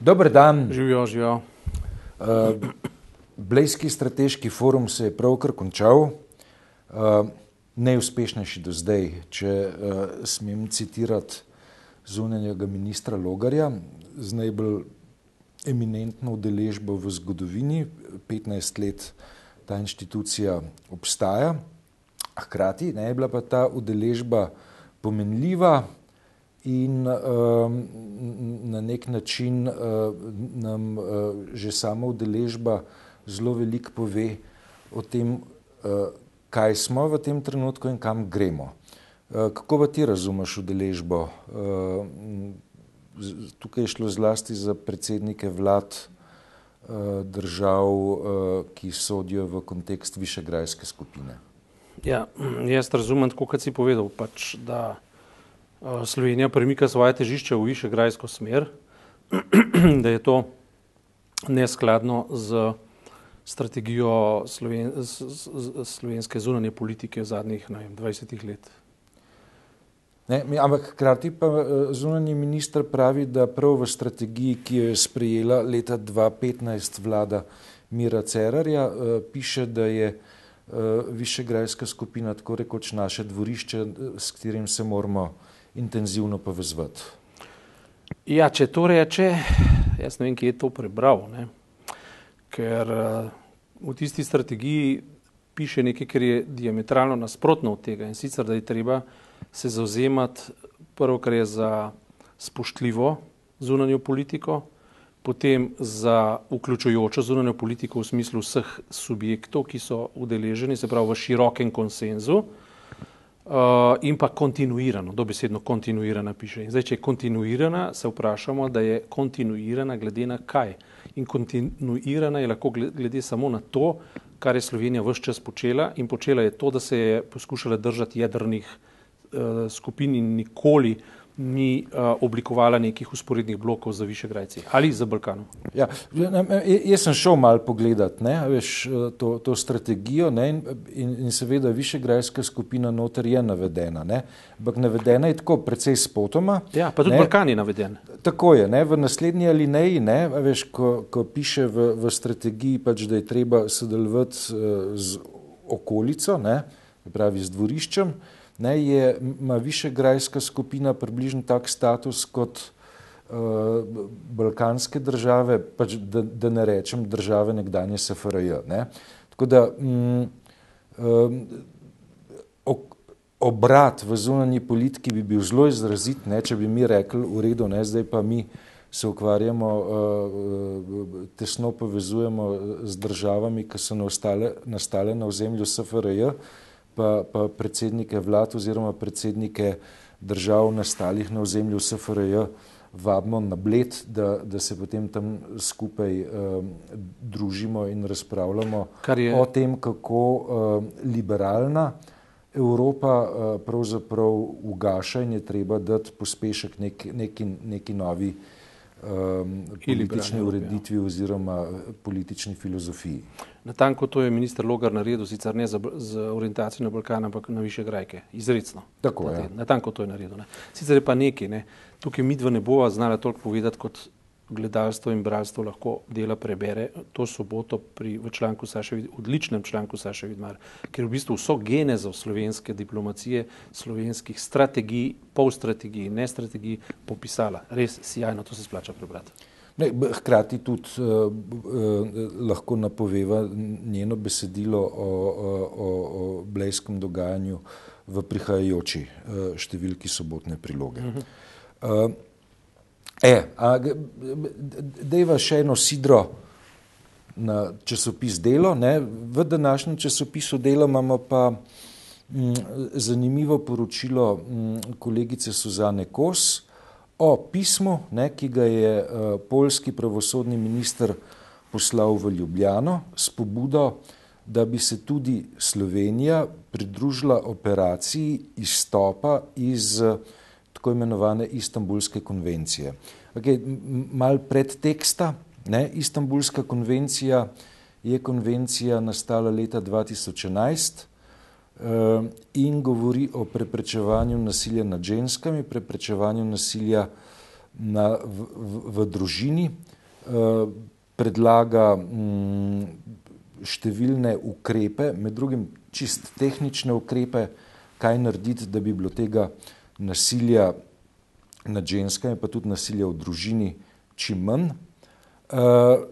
Dober dan. Živijo, živijo. Uh, Blejski strateški forum se je pravkar končal, uh, najuspešnejši do zdaj, če uh, smem citirati zunanjega ministra Logarja z najbolj eminentno udeležbo v zgodovini. 15 let ta inštitucija obstaja, hkrati ne je bila pa ta udeležba pomenljiva, in uh, na nek način uh, nam uh, že sama udeležba zelo veliko pove o tem, uh, kaj smo v tem trenutku in kam gremo. Uh, kako pa ti razumeš udeležbo? Uh, tukaj je šlo zlasti za predsednike vlad uh, držav, uh, ki sodijo v kontekst višegrajske skupine. Ja, jaz razumem, kot si povedal, pač, da Slovenija premika svoje težišče v višegrajsko smer, da je to neskladno z strategijo sloven, z, z, slovenske zunanje politike zadnjih vem, 20 let. Ne, ampak hkrati pa eh, zunanji minister pravi, da prav v strategiji, ki jo je sprejela leta 2015 vlada Mira Cerarja, eh, piše, da je eh, višegrajska skupina tako rekoč naše dvorišče, s katerim se moramo intenzivno povezovati. Ja, če to reče, jaz ne vem, kje je to prebral, ne? ker uh, v tisti strategiji piše nekaj, kar je diametralno nasprotno od tega in sicer, da je treba se zauzemati prvo, kar je za spoštljivo zunanjo politiko, potem za vključujočo zunanjo politiko v smislu vseh subjektov, ki so udeleženi, se pravi v širokem konsenzu, Uh, in pa kontinuirano, dobesedno kontinuirana piše. Zdaj, če je kontinuirana, se vprašamo, da je kontinuirana glede na kaj. In kontinuirana je lahko glede samo na to, kar je Slovenija vse čas počela in počela je to, da se je poskušala držati jedrnih uh, skupin in nikoli uh, ni uh, oblikovala nekih usporednih blokov za Višegrajci ali za Balkanom. Ja, jaz sem šel malo pogledat ne, veš, eh, to, to strategijo ne, in, in seveda Višegrajska skupina noter je navedena, ne, ampak navedena je tako precej spotoma. Ja, pa tudi ne, Balkan je naveden. Tako je, ne, v naslednji alineji, ne, veš, ko, ko piše v, v strategiji, pač, da je treba sodelovati uh, z okolico, ne, pravi z dvoriščem, ne, je, ima višegrajska skupina približno tak status kot uh, balkanske države, pač da, da ne rečem države nekdanje SFRJ. Ne. Tako da mm, um, obrat v zunanji politiki bi bil zelo izrazit, ne, če bi mi rekli v redu, ne, zdaj pa mi se ukvarjamo, uh, tesno povezujemo z državami, ki so nastale, nastale na ozemlju SFRJ, pa, pa predsednike vlad oziroma predsednike držav nastalih na ozemlju SFRJ vabimo na bled, da, da se potem tam skupaj uh, družimo in razpravljamo o tem, kako uh, liberalna Evropa uh, pravzaprav ugaša in je treba dati pospešek neki, neki, neki novi um, politični ja. ureditvi oziroma politični filozofiji. Natanko to je minister Logar naredil, sicer ne za, za orientacijo na Balkan, ampak na više grajke, izredno. Tako je. Natanko to je naredil. Ne. Sicer je pa nekaj, ne. tukaj midva ne bova znala toliko povedati, kot gledalstvo in bralstvo lahko dela prebere to soboto pri, v članku Saša, odličnem članku Saša Vidmar, ker v bistvu vso genezo slovenske diplomacije, slovenskih strategij, pol strategij, ne strategij popisala. Res sjajno, to se splača prebrati. Ne, hkrati tudi uh, uh, lahko napoveva njeno besedilo o, o, o, o blejskem dogajanju v prihajajoči uh, številki sobotne priloge. Uh, e, Dejva še eno sidro na časopis Delo. Ne? V današnjem časopisu Delo imamo pa m, mm, zanimivo poročilo m, mm, kolegice Suzane Kos, o pismu, ne, ki ga je uh, poljski pravosodni minister poslal v Ljubljano s pobudo, da bi se tudi Slovenija pridružila operaciji izstopa iz uh, tako imenovane Istanbulske konvencije. Okay, mal pred teksta, ne, Istanbulska konvencija je konvencija nastala leta 2011, Ehm, in govori o preprečevanju nasilja nad ženskami, preprečevanju nasilja na, v, v, v družini, predlaga mm, številne ukrepe, med drugim čist tehnične ukrepe, kaj narediti, da bi bilo tega nasilja nad ženskami, pa tudi nasilja v družini, čim manj. Uh,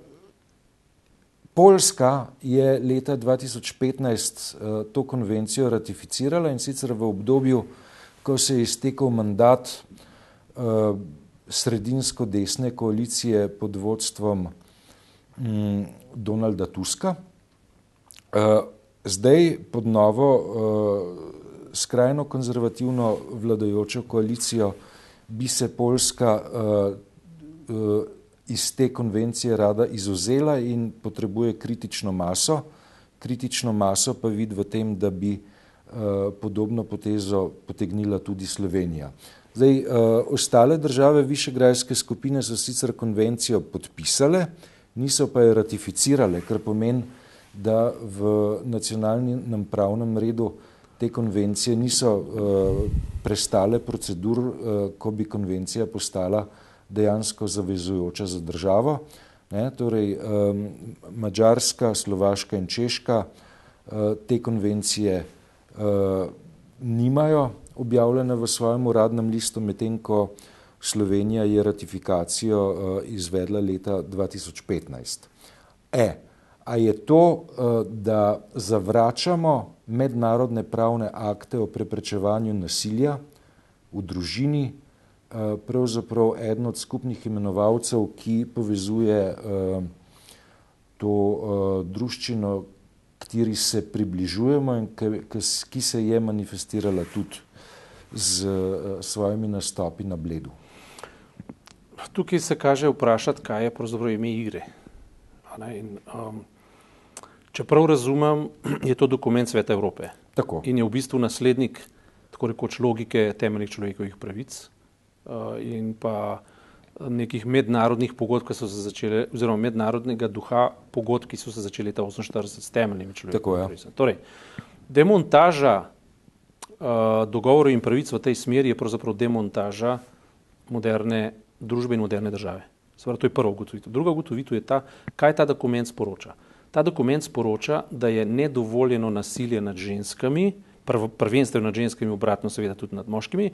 Poljska je leta 2015 uh, to konvencijo ratificirala in sicer v obdobju, ko se je iztekel mandat uh, sredinsko desne koalicije pod vodstvom um, Donalda Tuska. Uh, zdaj pod novo uh, skrajno konzervativno vladajočo koalicijo bi se Poljska uh, uh, iz te konvencije rada izuzela in potrebuje kritično maso. Kritično maso pa vidi v tem, da bi uh, podobno potezo potegnila tudi Slovenija. Zdaj, uh, ostale države Višegrajske skupine so sicer konvencijo podpisale, niso pa jo ratificirale, kar pomeni, da v nacionalnem pravnem redu uh, te konvencije niso uh, prestale procedur, uh, ko bi konvencija postala dejansko zavezujoča za državo. Ne, torej, um, Mačarska, Slovaška in Češka uh, te konvencije uh, nimajo objavljene v svojem uradnem listu, medtem ko Slovenija je ratifikacijo uh, izvedla leta 2015. E, a je to, uh, da zavračamo mednarodne pravne akte o preprečevanju nasilja v družini, eh, pravzaprav eden od skupnih imenovalcev, ki povezuje eh, to eh, druščino, kateri se približujemo in ki se je manifestirala tudi z svojimi nastopi na bledu. Tukaj se kaže vprašati, kaj je pravzaprav ime igre. In, um, Če prav razumem, je to dokument Sveta Evrope. Tako. In je v bistvu naslednik tako rekoč logike temeljnih človekovih pravic uh, in pa nekih mednarodnih pogodb, ki so se začele, oziroma mednarodnega duha pogodb, ki so se začele leta 1948 s temeljnimi človekovimi pravicami. Torej, demontaža uh, dogovorov in pravic v tej smeri je pravzaprav demontaža moderne družbe in moderne države. Svara, to je prva ugotovitev. Druga ugotovitev je ta, kaj ta dokument sporoča. Ta dokument sporoča, da je nedovoljeno nasilje nad ženskami, prv, prvenstveno nad ženskami, obratno seveda tudi nad moškimi,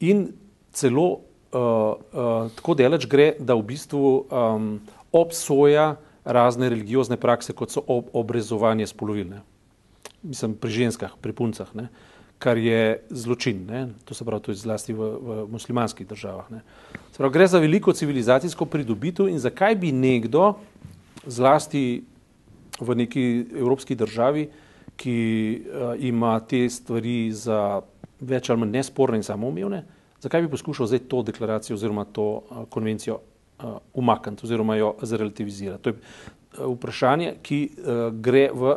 in celo uh, uh, tako deleč gre, da v bistvu um, obsoja razne religiozne prakse, kot so ob, obrezovanje spolovilne. Mislim, pri ženskah, pri puncah, ne? kar je zločin. Ne? To se pravi, to je zlasti v, v muslimanskih državah. Pravi, gre za veliko civilizacijsko pridobitev in zakaj bi nekdo, zlasti v neki evropski državi, ki uh, ima te stvari za več ali manj nesporne in samoumevne, zakaj bi poskušal zdaj to deklaracijo oziroma to uh, konvencijo uh, umakniti oziroma jo zrelativizirati? To je uh, vprašanje, ki uh, gre v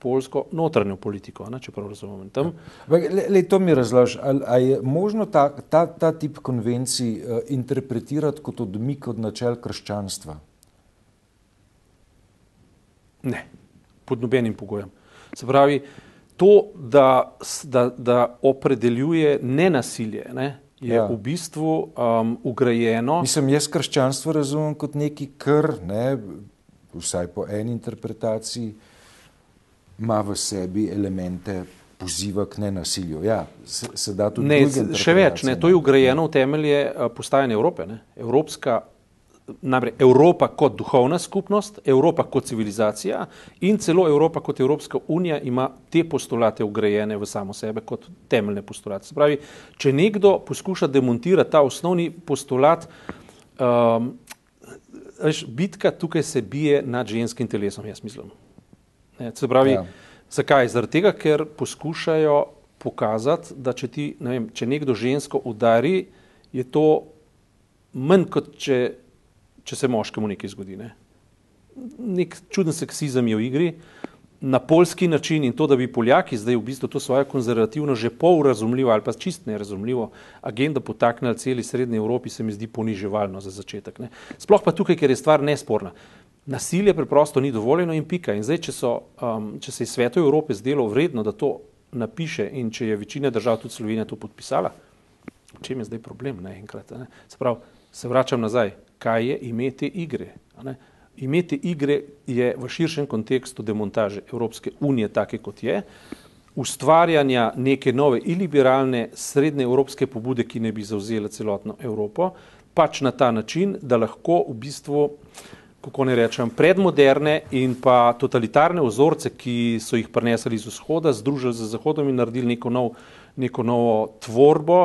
polsko notranjo politiko, ne, če prav razumem. Tam... Le, le, to mi razloži, ali, ali je možno ta, ta, ta tip konvencij uh, interpretirati kot odmik od načel krščanstva? Ne, pod nobenim pogojem. Se pravi, to, da, da, da opredeljuje nenasilje, ne, je ja. v bistvu um, ugrajeno. Mislim, jaz krščanstvo razumem kot neki kr, ne, vsaj po eni interpretaciji, ima v sebi elemente poziva k nenasilju. Ja, se, se da tudi ne, še več, ne, to je ugrajeno v temelje uh, postajanja Evrope. Ne. Evropska Namreč Evropa kot duhovna skupnost, Evropa kot civilizacija in celo Evropa kot Evropska unija ima te postulate ugrajene v samo sebe kot temeljne postulate. Se pravi, če nekdo poskuša demontirati ta osnovni postulat, um, veš, bitka tukaj se bije nad ženskim telesom, jaz mislim. Ne, se pravi, ja. zakaj? Zaradi tega, ker poskušajo pokazati, da če, ti, ne vem, če nekdo žensko udari, je to manj kot če če se moškemu nekaj zgodi. Ne? Nek čuden seksizem je v igri na polski način in to, da bi Poljaki zdaj v bistvu to svojo konzervativno, že pol razumljivo ali pa čist nerazumljivo agendo potaknili celi srednji Evropi, se mi zdi poniževalno za začetek. Ne? Sploh pa tukaj, ker je stvar nesporna. Nasilje preprosto ni dovoljeno in pika. In zdaj, če, so, um, če se je svetu Evrope zdelo vredno, da to napiše in če je večina držav, tudi Slovenija, to podpisala, v čem je zdaj problem? Ne, enkrat, ne? Se pravi, se vračam nazaj, kaj je imeti igre. Imeti igre je v širšem kontekstu demontaže Evropske unije, take kot je, ustvarjanja neke nove iliberalne srednje evropske pobude, ki ne bi zauzela celotno Evropo, pač na ta način, da lahko v bistvu, kako ne rečem, predmoderne in pa totalitarne ozorce, ki so jih prenesli iz vzhoda, združili z zahodom in naredili neko, nov, neko novo tvorbo,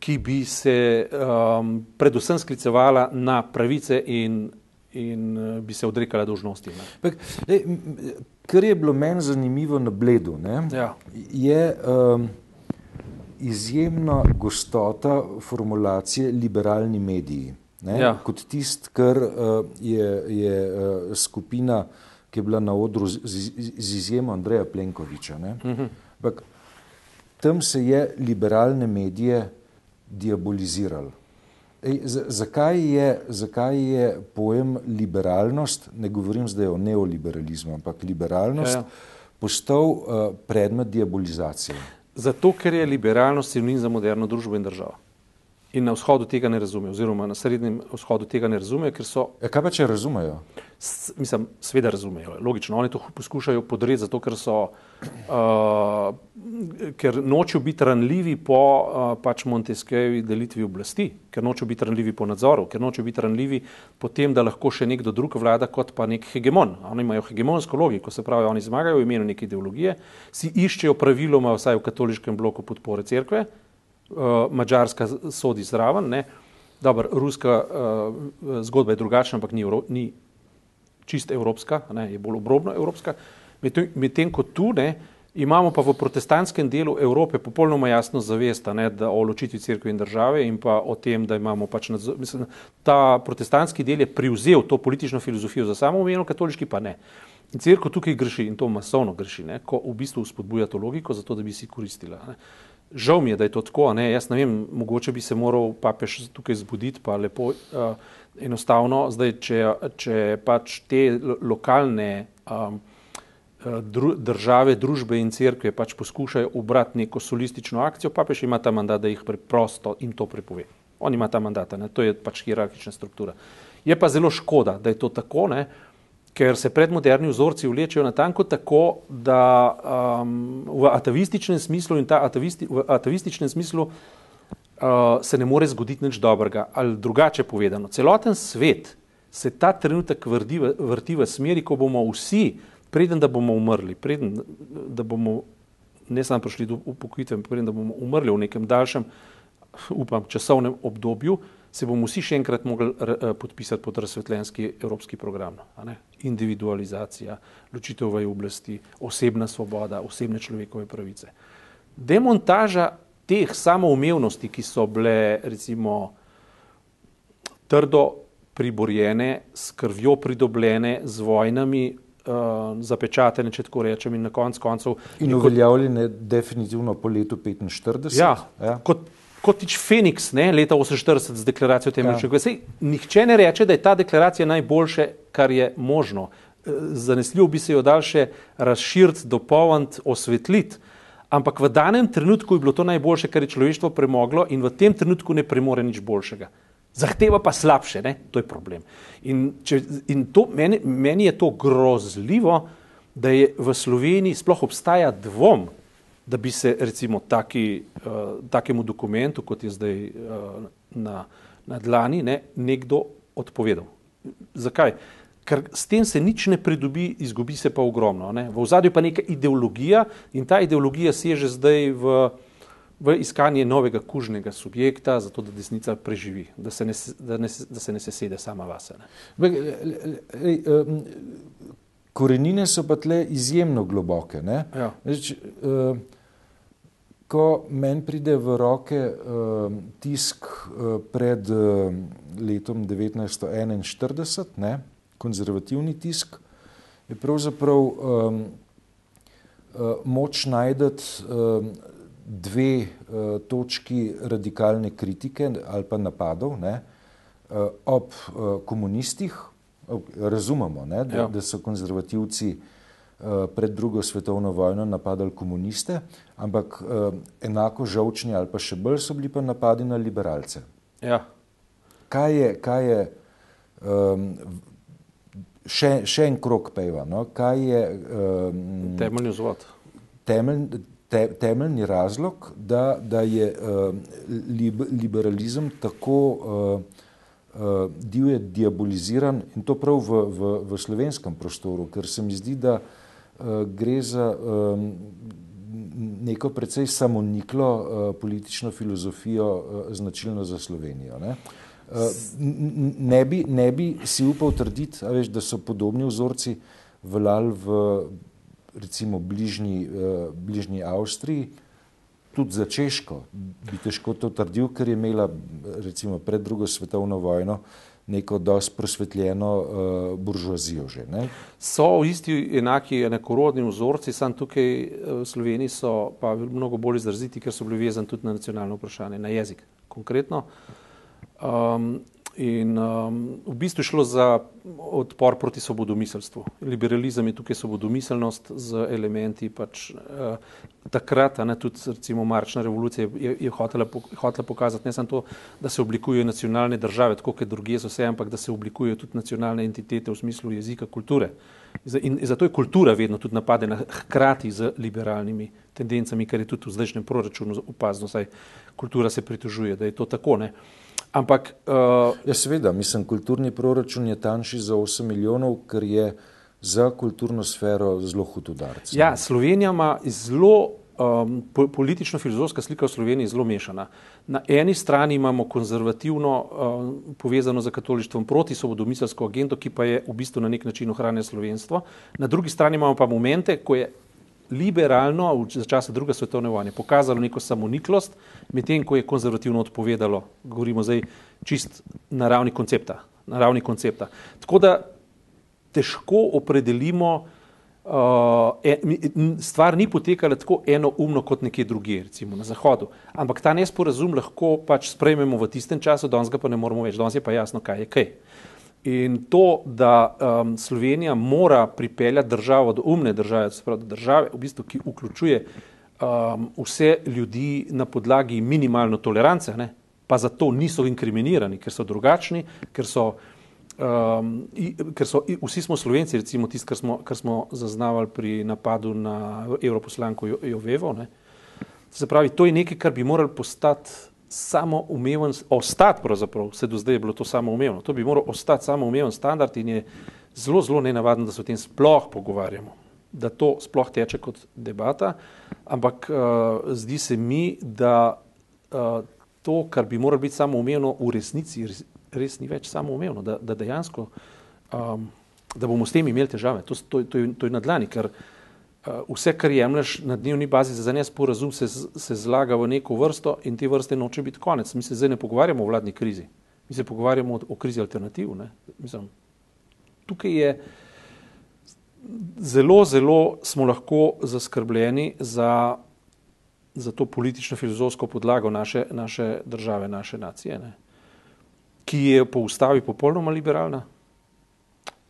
ki bi se um, predvsem sklicevala na pravice in, in uh, bi se odrekala dožnosti. Kar je bilo meni zanimivo na Bledu, ne, ja. je um, izjemna gostota formulacije liberalni mediji. Ja. Kot tist, kar uh, je, je uh, skupina, ki je bila na odru z, z, z izjemo Andreja Plenkoviča. Uh mhm. -huh. Tam se je liberalne medije diaboliziralo. Ej, zakaj, je, zakaj je pojem liberalnost, ne govorim zdaj o neoliberalizmu, ampak liberalnost, ja, ja. postal uh, predmet diabolizacije? Zato, ker je liberalnost sinonim za moderno družbo in državo. In na vzhodu tega ne razumejo, oziroma na srednjem vzhodu tega ne razumejo, ker so. E, kaj pa če razumejo? S, mislim, sveda razumejo, logično. Oni to poskušajo podreti, zato ker so, uh, ker nočejo biti ranljivi po uh, pač Montesquieuvi delitvi oblasti, ker nočejo biti ranljivi po nadzoru, ker nočejo biti ranljivi po tem, da lahko še nekdo drug vlada kot pa nek hegemon. Oni imajo hegemonsko logiko, se pravi, oni zmagajo v imenu neke ideologije, si iščejo praviloma, vsaj v katoliškem bloku podpore cerkve uh, Mačarska sodi zraven. Ne. Dobar, ruska uh, zgodba je drugačna, ampak ni, ni čist evropska, ne, je bolj obrobno evropska. Medtem ko tu ne, imamo pa v protestantskem delu Evrope popolnoma jasno zavest o ločitvi crkve in države in pa o tem, da imamo pač nadzor. Mislim, ta protestantski del je privzel to politično filozofijo za samoumevno, katoliški pa ne. In crkva tukaj greši in to masovno greši, ne, ko v bistvu spodbuja to logiko, zato da bi si koristila. Ne. Žal mi je, da je to tako. Ne? Jaz ne vem, mogoče bi se moral papež tukaj zbuditi, pa lepo uh, enostavno. Zdaj, če, če pač te lokalne um, dru, države, družbe in crkve pač poskušajo obrati neko solistično akcijo, papež ima ta mandat, da jih preprosto in to prepove. On ima ta mandat, ne? to je pač hierarhična struktura. Je pa zelo škoda, da je to tako. Ne? Ker se predmoderni vzorci vlečejo na tanko tako, da um, v atavističnem smislu atavisti, v atavističnem smislu uh, se ne more zgoditi nič dobrega. Ali drugače povedano, celoten svet se ta trenutek vrti v, vrti v smeri, ko bomo vsi, preden da bomo umrli, preden da bomo ne samo prišli do upokojitve, preden da bomo umrli v nekem daljšem, upam, časovnem obdobju, se bomo vsi še enkrat mogli eh, podpisati pod razsvetljenski evropski program. Individualizacija, ločitev v oblasti, osebna svoboda, osebne človekove pravice. Demontaža teh samoumevnosti, ki so bile recimo trdo priborjene, s krvjo pridobljene, z vojnami, uh, zapečatene, če tako rečem, in na konc koncev. In uveljavljene definitivno po letu 45. Ja, ja. Kot, kot tič Feniks, ne, leta 48 z deklaracijo temeljnih ja. pravic. Nihče ne reče, da je ta deklaracija najboljše, kar je možno. E, zanesljivo bi se jo dal še razširiti, dopolniti, osvetliti. Ampak v danem trenutku je bilo to najboljše, kar je človeštvo premoglo, in v tem trenutku ne premore nič boljšega. Zahteva pa slabše, ne? to je problem. In, če, in to, meni, meni je to grozljivo, da je v Sloveniji sploh obstaja dvom, da bi se recimo taki, uh, takemu dokumentu, kot je zdaj uh, na, na dlani, ne, nekdo odpovedal. Zakaj? Ker s tem se nič ne pridobi, izgubi se pa ogromno. Ne. V ozadju pa neka ideologija in ta ideologija seže zdaj v, v iskanje novega kužnega subjekta, zato da desnica preživi, da se ne, da ne, da se ne sesede sama vase. Ne. Korenine so pa tle izjemno globoke. Ja. Reč, uh, ko meni pride v roke uh, tisk uh, pred uh, letom 1941, ne, konzervativni tisk, je pravzaprav um, uh, moč najdeti um, dve uh, točki radikalne kritike ali pa napadov ne, uh, ob uh, komunistih. Razumemo, ne, da, ja. da so konzervativci Eh, pred drugo svetovno vojno napadali komuniste, ampak eh, enako žovčni ali pa še bolj so bili pa napadi na liberalce. Ja. kaj je, kaj je um, še, še en krok peva, no? kaj je um, temeljni vzvod. Temelj, te, temeljni razlog, da, da je uh, liberalizem tako uh, divje diaboliziran in to prav v, v, v slovenskem prostoru, ker se mi zdi, da uh, gre za um, neko precej samoniklo uh, politično filozofijo uh, značilno za Slovenijo. Ne? Ne bi, ne bi si upal trditi, veš, da so podobni vzorci veljali v recimo bližnji, bližnji Avstriji, tudi za Češko bi težko to trdil, ker je imela recimo pred drugo svetovno vojno neko dosti prosvetljeno uh, buržoazijo že. Ne? So isti enaki enakorodni vzorci, sam tukaj v Sloveniji so pa mnogo bolj izraziti, ker so bili vezani tudi na nacionalno vprašanje, na jezik konkretno. Um, In um, v bistvu je šlo za odpor proti svobodomiselstvu. Liberalizem je tukaj svobodomiselnost z elementi. Pač, uh, takrat, ne, tudi recimo marčna revolucija je, je hotela, hotela pokazati ne samo to, da se oblikujejo nacionalne države, tako kot druge so vse, ampak da se oblikujejo tudi nacionalne entitete v smislu jezika, kulture. In zato je kultura vedno tudi napadena hkrati z liberalnimi tendencami, kar je tudi v zdajšnjem proračunu opazno, saj kultura se pritožuje, da je to tako. Ne. Ampak. Uh, ja, seveda, mislim, kulturni proračun je tanjši za 8 milijonov, ker je za kulturno sfero zelo hud udarec. Ja, Slovenija ima zelo. Um, Politično-filozofska slika v Sloveniji je zelo mešana. Na eni strani imamo konzervativno, um, povezano z katolištvom, proti svobodomiselsko agendo, ki pa je v bistvu na nek način ohranjena slovenstvo. Na drugi strani imamo pa momente, ko je liberalno za časa druge svetovne vojne pokazalo neko samoniklost, medtem ko je konzervativno odpovedalo, govorimo zdaj čist na ravni koncepta. Na ravni koncepta. Tako da težko opredelimo, uh, stvar ni potekala tako enoumno kot nekje drugje, recimo na Zahodu, ampak ta nesporazum lahko pač sprejmemo v tistem času, danes ga pa ne moramo več, danes je pa jasno, kaj je kaj. In to, da um, Slovenija mora pripeljati državo do umne države, do države, v bistvu, ki vključuje um, vse ljudi na podlagi minimalno tolerance, ne, pa zato niso inkriminirani, ker so drugačni, ker so, um, i, ker so i, vsi smo Slovenci, recimo tisti, kar smo, kar smo zaznavali pri napadu na Evroposlanko Jovevo. Ne. Se pravi, to je nekaj, kar bi morali postati samo umeven, ostati pravzaprav, vse do zdaj je bilo to samo umevno, to bi moral ostati samo umeven standard in je zelo, zelo nenavadno, da se o tem sploh pogovarjamo, da to sploh teče kot debata, ampak uh, zdi se mi, da uh, to, kar bi moralo biti samo umevno, v resnici res, res ni več samo umevno, da, da dejansko, um, da bomo s tem imeli težave, to, to, to, je, to je na dlani, ker uh, vse, kar jemliš na dnevni bazi za nesporazum, se, se zlaga v neko vrsto in te vrste noče biti konec. Mi se zdaj ne pogovarjamo o vladni krizi, mi se pogovarjamo o, o krizi alternativ. Mislim, tukaj je zelo, zelo smo lahko zaskrbljeni za, za to politično-filozofsko podlago naše, naše države, naše nacije, ne? ki je po ustavi popolnoma liberalna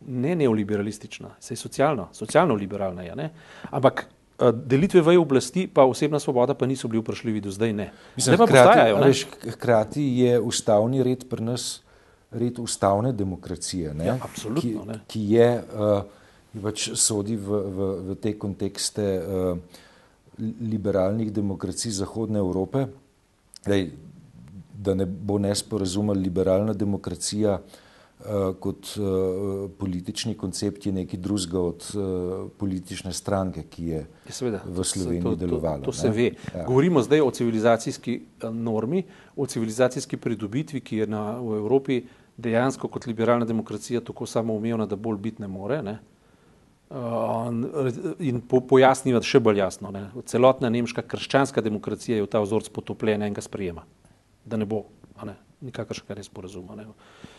ne neoliberalistična, se je socialno, socialno liberalna. Je, Ampak eh, delitve v oblasti, pa osebna svoboda, pa niso bili vprašljivi do zdaj. Ne. Mislim, zdaj hkrati, veš, hkrati je ustavni red pri nas red ustavne demokracije, ja, ki, ki je, uh, pač sodi v, v, v te kontekste uh, liberalnih demokracij Zahodne Evrope. Dej, da ne bo nesporazumel, liberalna demokracija uh, kot uh, politični koncept je nekaj drugega od uh, politične stranke, ki je ja, Seveda, v Sloveniji to, delovala. To, to se ve. Ja. Govorimo zdaj o civilizacijski normi, o civilizacijski pridobitvi, ki je na, v Evropi dejansko kot liberalna demokracija tako samoumevna, da bolj biti ne more. Ne? In po, pojasnimo še bolj jasno. Ne? Celotna nemška krščanska demokracija je v ta vzorc potopljena in ga sprejema, da ne bo ne? Nikakršnega nesporazuma. Ne?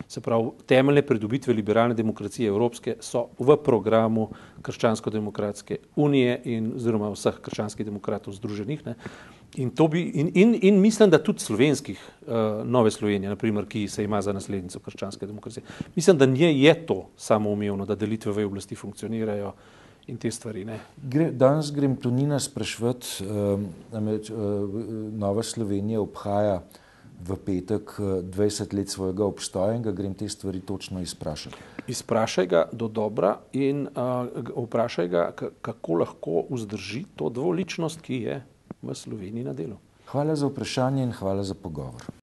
Se pravi, temeljne pridobitve liberalne demokracije evropske so v programu Krščansko-demokratske unije in oziroma vseh krščanskih demokratov združenih. Ne? In, bi, in, in, in mislim, da tudi slovenskih, uh, Nove Slovenije, naprimer, ki se ima za naslednico krščanske demokracije. Mislim, da nje je to samoumevno, da delitve v oblasti funkcionirajo in te stvari. Gre, danes grem tu Nina sprašvati, uh, namreč uh, Nova Slovenija obhaja v petek 20 let svojega obstoja in ga grem te stvari točno izprašati. Izprašaj ga do dobra in uh, vprašaj ga, kako lahko vzdrži to dvoličnost, ki je v Sloveniji na delu. Hvala za vprašanje in hvala za pogovor.